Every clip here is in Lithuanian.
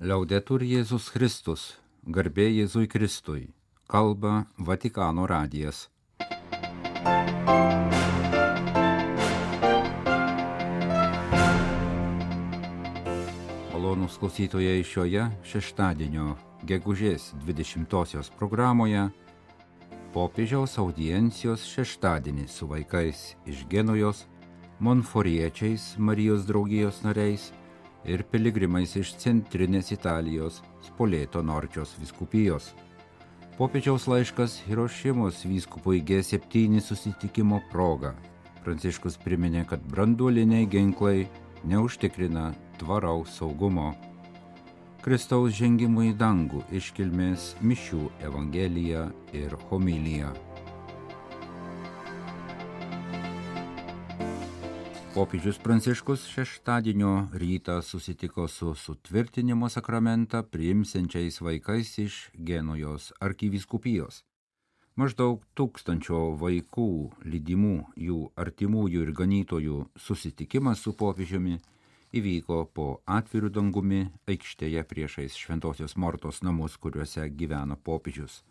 Liaudetur Jėzus Kristus, garbė Jėzui Kristui, kalba Vatikano radijas. Malonus klausytojai šioje šeštadienio gegužės 20-osios programoje popiežiaus audiencijos šeštadienį su vaikais iš Genujos, Monforiečiais Marijos draugijos nariais ir piligrimais iš centrinės Italijos Spolėto Norčios viskupijos. Popiežiaus laiškas Hirošimos vyskupui G7 susitikimo proga. Pranciškus priminė, kad branduoliniai ginklai neužtikrina tvaraus saugumo. Kristaus žengimų į dangų iškilmės mišių Evangelija ir homilija. Popiežius Pranciškus šeštadienio rytą susitiko su sutvirtinimo sakramentą priimsiančiais vaikais iš Genujos arkivyskupijos. Maždaug tūkstančio vaikų lydimų jų artimųjų ir ganytojų susitikimas su popiežiumi įvyko po atvirų dangumi aikštėje priešais Šventojios Mortos namus, kuriuose gyveno popiežius.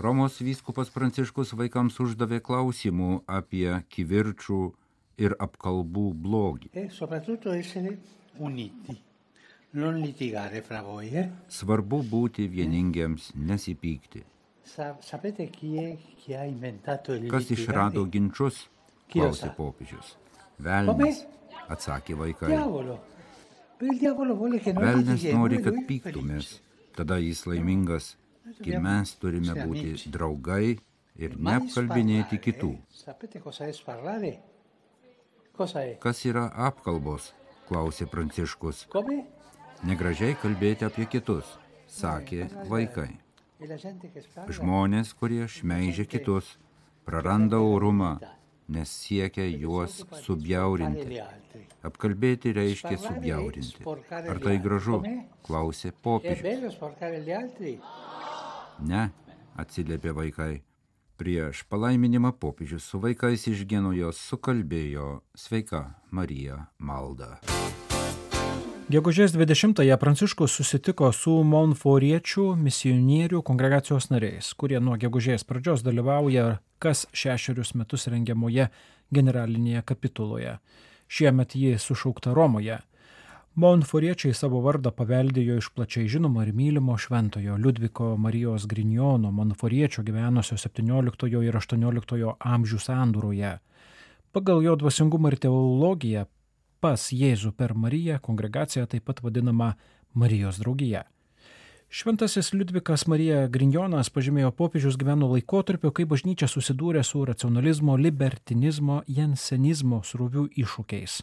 Romos vyskupas Pranciškus vaikams uždavė klausimų apie kivirčių ir apkalbų blogį. e. Eh? Svarbu būti vieningiems, nesipykti. Kas išrado ginčius? Klausė popiežius. Velnis, atsakė vaikai. Velnis nori, kad pyktumės. Tada jis laimingas, kai mes turime būti draugai ir neapkalbinėti sparlare, kitų. Kas yra apkalbos? klausė Pranciškus. Negražiai kalbėti apie kitus, sakė vaikai. Žmonės, kurie šmeižia kitus, praranda orumą, nes siekia juos subjaurinti. Apkalbėti reiškia subjaurinti. Ar tai gražu? Klausė popiežius. Ne, atsiliepė vaikai. Prieš palaiminimą popiežius su vaikais iš Genujos sukalbėjo Sveika Marija maldą. Gegužės 20-ąją Pranciškus susitiko su Monforiečių misionierių kongregacijos nariais, kurie nuo gegužės pradžios dalyvauja kas šešerius metus rengiamoje generalinėje kapituloje. Šiemet ji sušaukta Romoje. Monforiečiai savo vardą paveldėjo iš plačiai žinomo ir mylimo šventojo Liudviko Marijos Grignono Monforiečio gyvenusio 17 ir 18 amžių sandūroje. Pagal jo dvasingumą ir teologiją pas Jėzų per Mariją kongregacija taip pat vadinama Marijos draugija. Šventasis Liudvikas Marija Grignonas pažymėjo popiežius gyveno laikotarpio, kai bažnyčia susidūrė su racionalizmo, libertinizmo, jensenizmo srovių iššūkiais.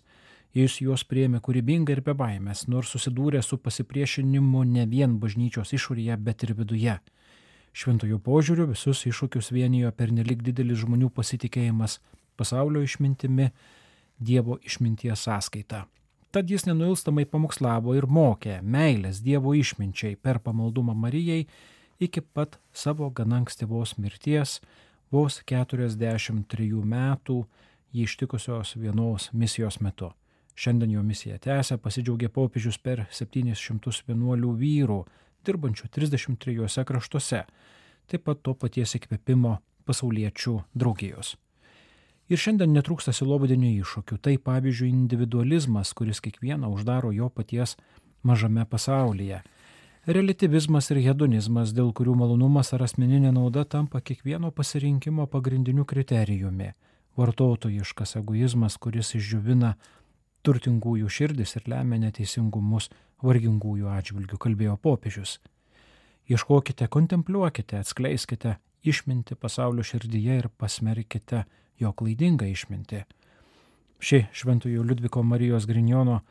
Jis juos priėmė kūrybingai ir be baimės, nors susidūrė su pasipriešinimu ne vien bažnyčios išorėje, bet ir viduje. Šventojo požiūriu visus iššūkius vienijo per nelik didelis žmonių pasitikėjimas pasaulio išmintimi, Dievo išminties sąskaita. Tad jis nenuilstamai pamokslavo ir mokė meilės Dievo išminčiai per pamaldumą Marijai iki pat savo gana ankstyvos mirties, vos 43 metų jį ištikusios vienos misijos metu. Šiandien jo misiją tęsia pasidžiaugė popiežius per 711 vyrų, dirbančių 33 kraštuose, taip pat to paties įkvėpimo pasauliečių draugijos. Ir šiandien netrūksta silovadinių iššūkių. Tai pavyzdžiui individualizmas, kuris kiekvieną uždaro jo paties mažame pasaulyje. Relativizmas ir hedonizmas, dėl kurių malonumas ar asmeninė nauda tampa kiekvieno pasirinkimo pagrindiniu kriterijumi. Vartotojiškas egoizmas, kuris išdžiuvina turtingųjų širdis ir lemia neteisingumus vargingųjų atžvilgių, kalbėjo popiežius. Ieškokite, kontempliuokite, atskleiskite išminti pasaulio širdyje ir pasmerkite jo klaidingą išmintį. Ši Šventojo Liudviko Marijos Grignono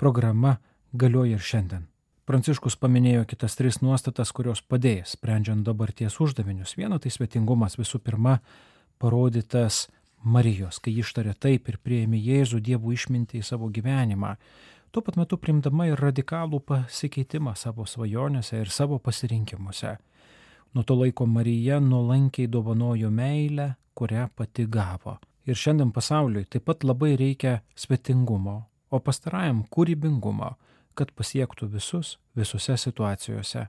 programa galioja ir šiandien. Pranciškus paminėjo kitas tris nuostatas, kurios padės, sprendžiant dabarties uždavinius. Viena tai svetingumas visų pirma parodytas Marijos, kai ištarė taip ir prieėmė Jėzų Dievų išmintį į savo gyvenimą, tuo pat metu primdama ir radikalų pasikeitimą savo svajonėse ir savo pasirinkimuose. Nuo to laiko Marija nuolankiai dovanojo meilę, kurią pati gavo. Ir šiandien pasauliui taip pat labai reikia svetingumo, o pastarajam kūrybingumo, kad pasiektų visus visose situacijose.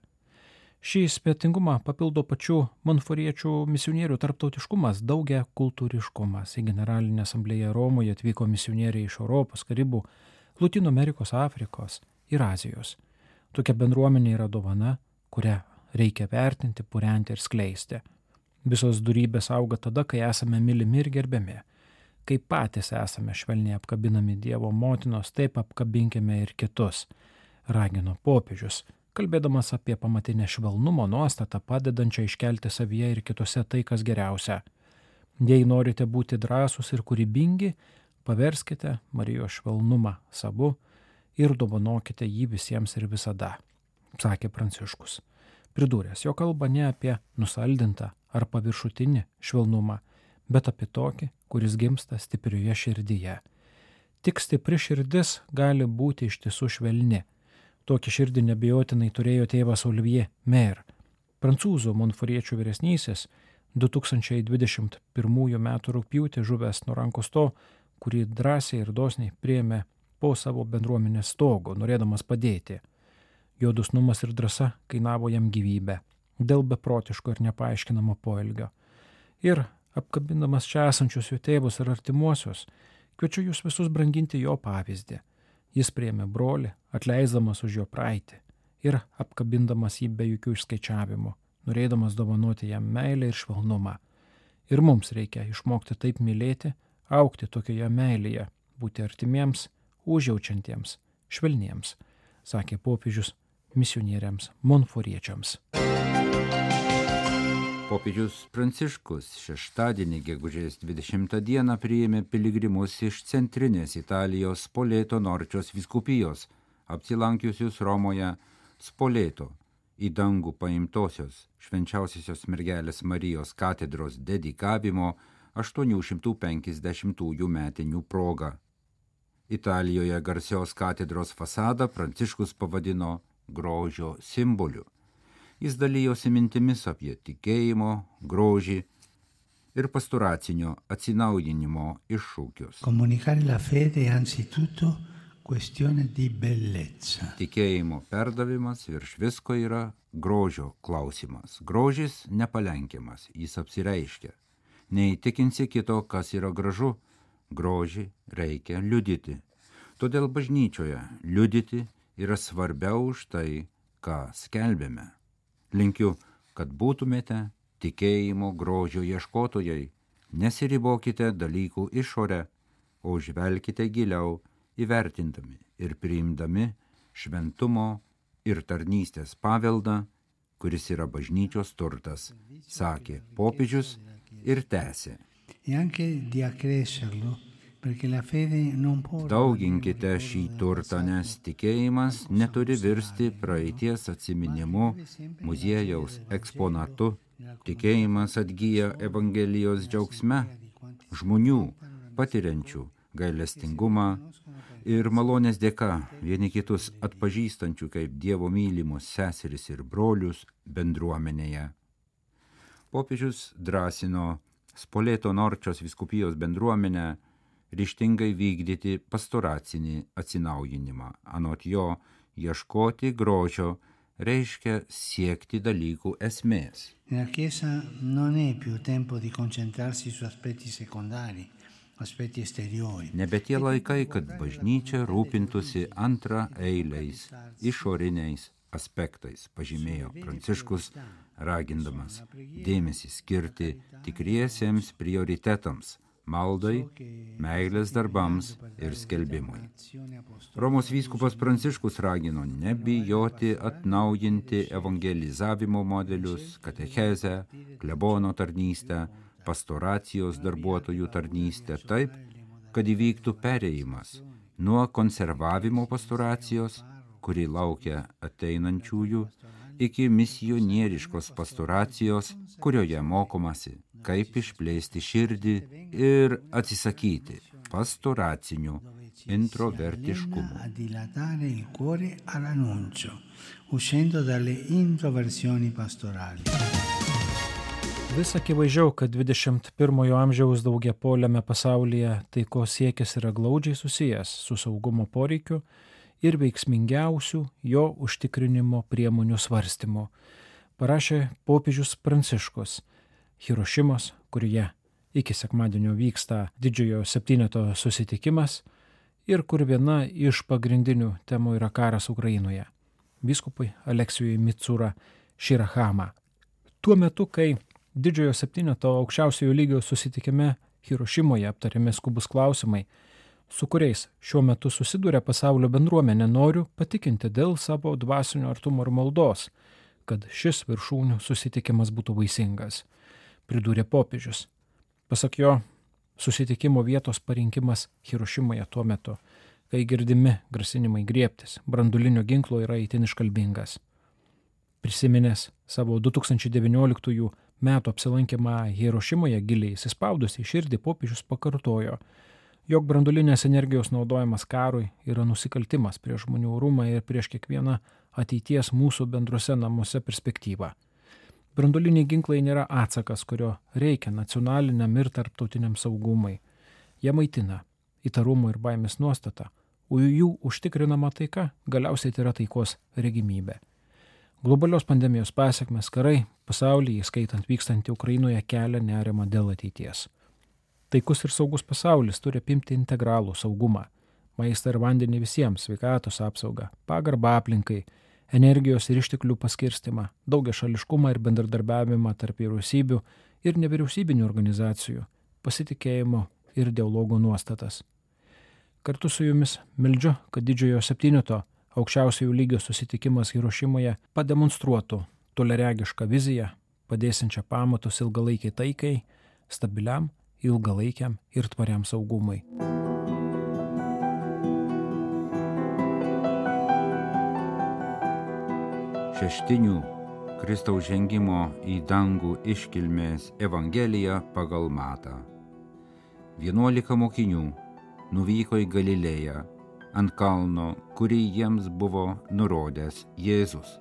Šį spėtingumą papildo pačių manforiečių misionierių tarptautiškumas, daugia kultūriškumas. Į Generalinę asamblėją Romoje atvyko misionieriai iš Europos, Karibų, Latino Amerikos, Afrikos ir Azijos. Tokia bendruomenė yra dovana, kurią reikia vertinti, purenti ir skleisti. Visos durybės auga tada, kai esame mylimi ir gerbiami. Kai patys esame švelniai apkabinami Dievo motinos, taip apkabinkime ir kitus, ragino popiežius kalbėdamas apie pamatinę švelnumo nuostatą, padedančią iškelti savyje ir kitose tai, kas geriausia. Jei norite būti drąsūs ir kūrybingi, paverskite Marijos švelnumą savu ir dovanokite jį visiems ir visada, sakė Pranciškus. Pridūręs, jo kalba ne apie nusaldintą ar paviršutinį švelnumą, bet apie tokį, kuris gimsta stiprioje širdyje. Tik stipri širdis gali būti iš tiesų švelni Tokį širdį nebejotinai turėjo tėvas Olivier Mer, prancūzų monforiečių vyresnysis, 2021 m. rūpjūtį žuvęs nuo rankos to, kurį drąsiai ir dosniai priemė po savo bendruomenės stogo, norėdamas padėti. Jo dusnumas ir drąsa kainavo jam gyvybę dėl beprotiško ir nepaaiškinamo poelgio. Ir apkabindamas čia esančius jų tėvus ir artimuosius, kviečiu jūs visus branginti jo pavyzdį Jis priemė brolį, atleisdamas už jo praeitį ir apkabindamas jį be jokių išskaičiavimų, norėdamas dovanoti jam meilę ir švelnumą. Ir mums reikia išmokti taip mylėti, aukti tokioje meilėje, būti artimiems, užjaučiantiems, švelniems, sakė popiežius misionieriams monforiečiams. Popiežius Pranciškus šeštadienį gegužės 20 dieną priėmė piligrimus iš centrinės Italijos Spoleto Norčios viskupijos, apsilankiusius Romoje Spoleto į dangų paimtosios švenčiausiosios mergelės Marijos katedros dedikavimo 850 metinių proga. Italijoje garsios katedros fasadą Pranciškus pavadino grožio simboliu. Jis dalyjosi mintimis apie tikėjimo, grožį ir pasturacinio atsinaujinimo iššūkius. Comunicare la fede anzitutto questione di bellezza. Tikėjimo perdavimas virš visko yra grožio klausimas. Grožis nepalenkiamas, jis apsireiškia. Neįtikinsi kito, kas yra gražu, grožį reikia liudyti. Todėl bažnyčioje liudyti yra svarbiau už tai, ką skelbėme. Linkiu, kad būtumėte tikėjimo grožio ieškotojai, nesiribokite dalykų išorę, o žvelkite giliau įvertindami ir priimdami šventumo ir tarnystės paveldą, kuris yra bažnyčios turtas, sakė popiežius ir tęsė. E anche di accrescerlo Dauginkite šį turtą, nes tikėjimas neturi virsti praeities atsiminimu, muziejaus eksponatu. Tikėjimas atgyja Evangelijos džiaugsme, žmonių patiriančių gailestingumą ir malonės dėka vieni kitus atpažįstančių kaip Dievo mylimus seseris ir brolius bendruomenėje. Popiežius drąsino Spoleto Norčios viskupijos bendruomenę ryštingai vykdyti pastoracinį atsinaujinimą. Anot jo, ieškoti grožio reiškia siekti dalykų esmės. Nella Chiesa non è più tempo di concentrarsi su aspetti secondari, aspetti esteriori. Nebe tie laikai, kad bažnyčia rūpintųsi antra eiliais, išoriniais aspektais, pažymėjo Pranciškus, ragindamas dėmesį skirti tikriesiems prioritetams maldai, meilės darbams ir skelbimui. Romos vyskupas Pranciškus ragino nebijoti atnaujinti evangelizavimo modelius, katechezę, klebono tarnystę, pastoracijos darbuotojų tarnystę taip, kad įvyktų pereimas nuo konservavimo pastoracijos, kuri laukia ateinančiųjų, iki misionieriškos pastoracijos, kurioje mokomasi kaip išplėsti širdį ir atsisakyti pastoracinių introvertiškumų. Vis akivaizdžiau, kad 21-ojo amžiaus daugiapoliame pasaulyje taikos siekis yra glaudžiai susijęs su saugumo poreikiu ir veiksmingiausių jo užtikrinimo priemonių svarstymo, parašė popiežius Pranciškus Hirošimos, kurioje iki sekmadienio vyksta didžiojo septyneto susitikimas ir kur viena iš pagrindinių temų yra karas Ukrainoje. Vyskupui Aleksijui Mitsūra Širahama. Tuo metu, kai didžiojo septyneto aukščiausiojo lygio susitikime Hirošimoje aptariami skubus klausimai, su kuriais šiuo metu susiduria pasaulio bendruomenė, noriu patikinti dėl savo dvasinio artumo ir maldos, kad šis viršūnių susitikimas būtų vaisingas, pridūrė popiežius. Pasak jo, susitikimo vietos parinkimas Hirošimoje tuo metu, kai girdimi grasinimai griebtis brandulinio ginklo yra įtin iškalbingas. Prisiminęs savo 2019 metų apsilankymą Hirošimoje giliai įsispaudusi į širdį popiežius pakartojo, jog brandulinės energijos naudojimas karui yra nusikaltimas prieš žmonių orumą ir prieš kiekvieną ateities mūsų bendruose namuose perspektyvą. Branduliniai ginklai nėra atsakas, kurio reikia nacionaliniam ir tarptautiniam saugumui. Jie maitina įtarumo ir baimės nuostatą, o jų užtikrinama taika galiausiai tai yra taikos regimybė. Globalios pandemijos pasiekmes karai pasaulyje, skaitant vykstantį Ukrainoje, kelia nerimą dėl ateities. Taikus ir saugus pasaulis turi apimti integralų saugumą - maistą ir vandenį visiems, sveikatos apsaugą, pagarbą aplinkai, energijos ir išteklių paskirstimą, daugia šališkumą ir bendradarbiavimą tarp vyriausybių ir nevyriausybinių organizacijų, pasitikėjimo ir dialogo nuostatas. Kartu su jumis meldžiu, kad didžiojo septyneto aukščiausiojo lygio susitikimas Hirošimoje pademonstruotų toleregišką viziją, padėsinčią pamatus ilgalaikiai taikai, stabiliam, ilgalaikiam ir tvariam saugumui. Šeštinių Kristaus žengimo į dangų iškilmės Evangelija pagal matą. Vienuolika mokinių nuvyko į Galilėją ant kalno, kurį jiems buvo nurodęs Jėzus.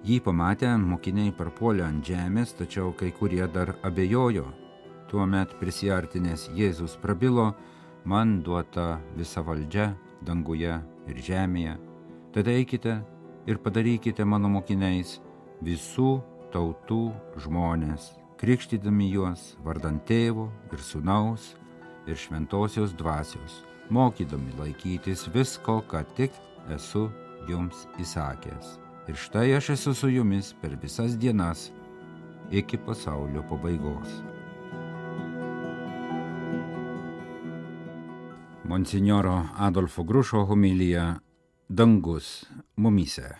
Jį pamatę, mokiniai parpuolė ant žemės, tačiau kai kurie dar abejojo. Tuomet prisiartinės Jėzus prabilo, man duota visa valdžia danguje ir žemėje. Tada eikite ir padarykite mano mokiniais visų tautų žmonės, krikštydami juos vardant tėvo ir sunaus ir šventosios dvasios mokydami laikytis visko, ką tik esu jums įsakęs. Ir štai aš esu su jumis per visas dienas iki pasaulio pabaigos. Monsignoro Adolfo Grušo homilija Dangus mumise.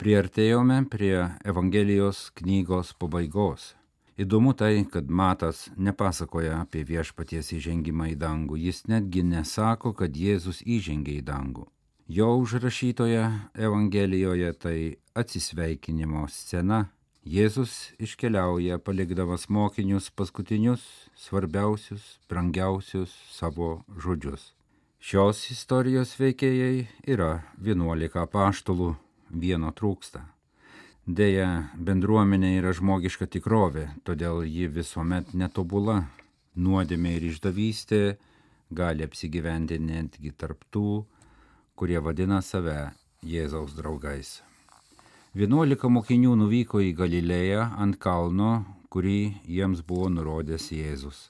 Priartėjome prie Evangelijos knygos pabaigos. Įdomu tai, kad Matas nepasakoja apie viešpaties įžengimą į dangų, jis netgi nesako, kad Jėzus įžengė į dangų. Jo užrašytoje Evangelijoje tai atsisveikinimo scena. Jėzus iškeliauja palikdamas mokinius paskutinius, svarbiausius, brangiausius savo žodžius. Šios istorijos veikėjai yra 11 paštulų, vieno trūksta. Deja, bendruomenė yra žmogiška tikrovė, todėl ji visuomet netobula. Nuodėmė ir išdavystė gali apsigyventi netgi tarptų, kurie vadina save Jėzaus draugais. Vienuolika mokinių nuvyko į Galilėją ant kalno, kurį jiems buvo nurodęs Jėzus.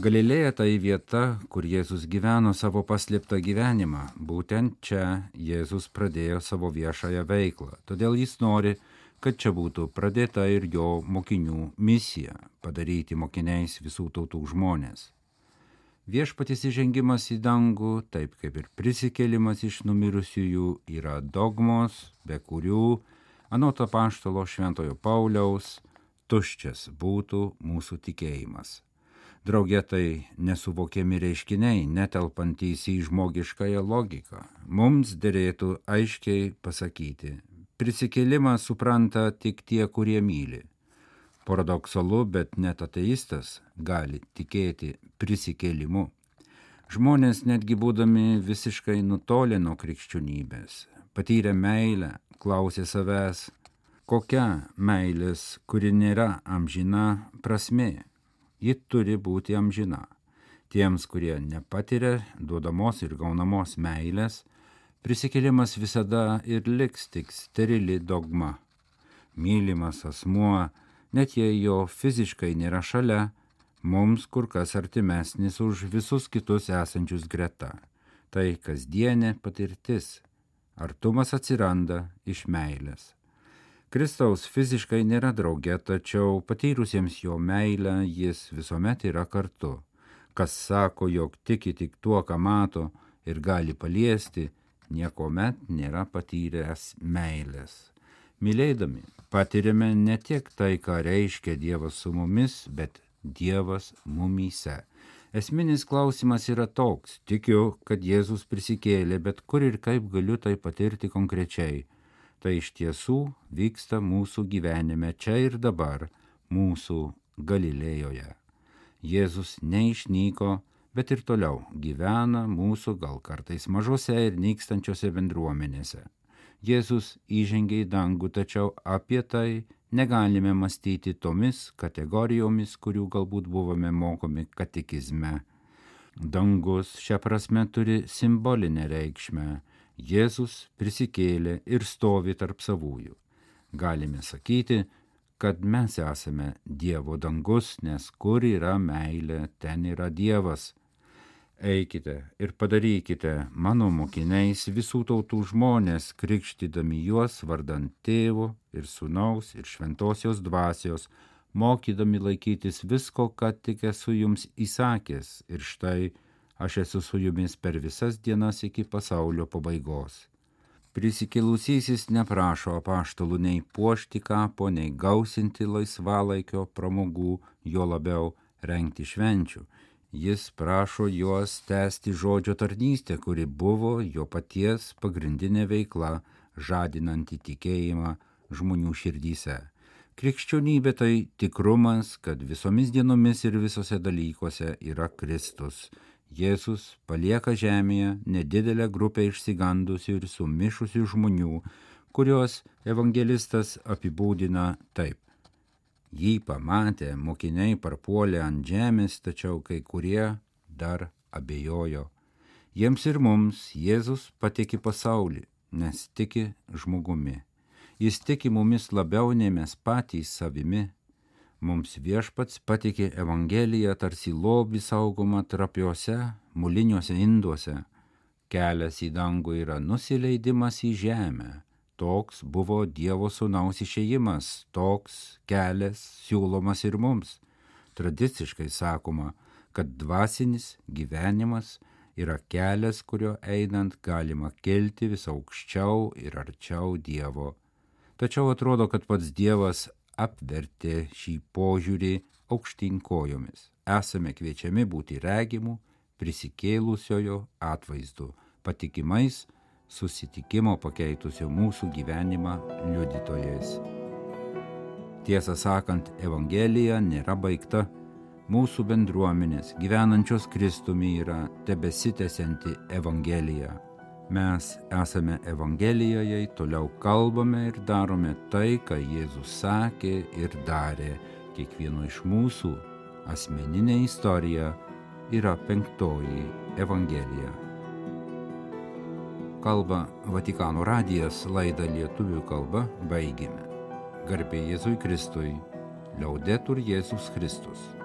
Galilėja tai vieta, kur Jėzus gyveno savo paslėptą gyvenimą. Būtent čia Jėzus pradėjo savo viešąją veiklą. Todėl jis nori, kad čia būtų pradėta ir jo mokinių misija - padaryti mokiniais visų tautų žmonės. Viešpatis įžengimas į dangų, taip kaip ir prisikėlimas iš numirusiųjų, yra dogmos, be kurių, anot apaštalo Šventojo Pauliaus, tuščias būtų mūsų tikėjimas. Drauge tai nesuvokiami reiškiniai, netelpantys į žmogiškąją logiką. Mums dėrėtų aiškiai pasakyti, prisikėlimą supranta tik tie, kurie myli. Paradoksalu, bet net ateistas gali tikėti prisikėlimu. Žmonės netgi būdami visiškai nutolę nuo krikščionybės, patyrę meilę, klausė savęs, kokia meilės, kuri nėra amžina prasme ji turi būti amžina. Tiems, kurie nepatiria duodamos ir gaunamos meilės, Prisikėlimas visada ir liks tik sterili dogma. Mylimas asmuo, net jei jo fiziškai nėra šalia, mums kur kas artimesnis už visus kitus esančius greta. Tai kasdienė patirtis. Artumas atsiranda iš meilės. Kristaus fiziškai nėra drauge, tačiau patyrusiems jo meilę jis visuomet yra kartu. Kas sako, jog tiki tik tuo, ką mato ir gali paliesti, niekuomet nėra patyręs meilės. Mylėdami patiriame ne tiek tai, ką reiškia Dievas su mumis, bet Dievas mumyse. Esminis klausimas yra toks, tikiu, kad Jėzus prisikėlė, bet kur ir kaip galiu tai patirti konkrečiai. Tai iš tiesų vyksta mūsų gyvenime čia ir dabar, mūsų Galilėjoje. Jėzus neišnyko, bet ir toliau gyvena mūsų gal kartais mažose ir nykstančiose bendruomenėse. Jėzus įžengė į dangų, tačiau apie tai negalime mąstyti tomis kategorijomis, kurių galbūt buvome mokomi katekizme. Dangus šią prasme turi simbolinę reikšmę. Jėzus prisikėlė ir stovi tarp savųjų. Galime sakyti, kad mes esame Dievo dangus, nes kur yra meilė, ten yra Dievas. Eikite ir padarykite mano mokiniais visų tautų žmonės, krikštydami juos vardant tėvo ir sunaus ir šventosios dvasios, mokydami laikytis visko, ką tik esu jums įsakęs ir štai aš esu su jumis per visas dienas iki pasaulio pabaigos. Prisikėlusysis neprašo apaštalų nei puošti kapo, nei gausinti laisvalaikio pramogų, jo labiau rengti švenčių jis prašo juos tęsti žodžio tarnystę, kuri buvo jo paties pagrindinė veikla, žadinanti tikėjimą žmonių širdyse. Krikščionybė tai tikrumas, kad visomis dienomis ir visose dalykuose yra Kristus. Jėzus palieka žemėje nedidelę grupę išsigandusių ir sumišusių žmonių, kuriuos evangelistas apibūdina taip Jį pamatę mokiniai parpuolė ant žemės, tačiau kai kurie dar abejojo. Jiems ir mums Jėzus patikė pasaulį, nes tiki žmogumi. Jis tiki mumis labiau nei mes patys savimi. Mums viešpats patikė Evangeliją tarsi lobį saugomą trapiuose, muliniuose induose. Kelias į dangų yra nusileidimas į žemę Toks buvo Dievo sūnaus išėjimas, toks kelias siūlomas ir mums. Tradiciškai sakoma, kad dvasinis gyvenimas yra kelias, kurio einant galima kelti vis aukščiau ir arčiau Dievo. Tačiau atrodo, kad pats Dievas apvertė šį požiūrį aukštinkojomis. Esame kviečiami būti regimų, prisikėlusiojo atvaizdu, patikimais, susitikimo pakeitusio mūsų gyvenimą liudytojais. Tiesą sakant, Evangelija nėra baigta. Mūsų bendruomenės gyvenančios Kristumi yra tebesitęsianti Evangelija. Mes esame Evangelijoje, toliau kalbame ir darome tai, ką Jėzus sakė ir darė. Kiekvieno iš mūsų asmeninė istorija yra penktoji Evangelija kalba Vatikano radijas laidą lietuvių kalba baigėme. Garbė Jėzui Kristui, liaudetur Jėzus Kristus.